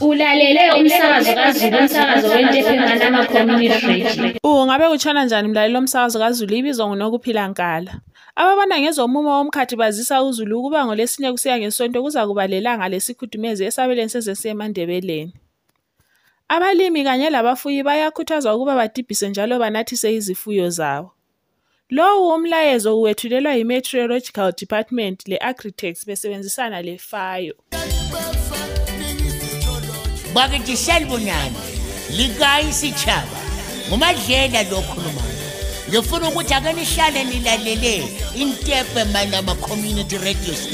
Ulalele umsakazo kaZulu umsakazo wentefengana community radio. Ungabe utshona njani mlaleli omsakazo kaZulu ibizwa nguNokuphila Nkala. Ababona ngezomumo womkhathi bazisa uZulu ukuba ngolesine kusiya ngesonto kuza kuba lelanga lesikhudumezi esabelweni sezese eMandebeleni. Abalimi kanye labafuyi bayakhuthazwa ukuba badibhise njalo banathise izifuyo zabo. Lowu umlayezo uwethulelwa yi-Meteorological Department le-Agritex besebenzisana le-FAO. Bakithi salibonani likayi sitshaba ngumadlela lo okhulumayo ngifuna ukuthi ake nihlale nilalele intepe malama community radio station.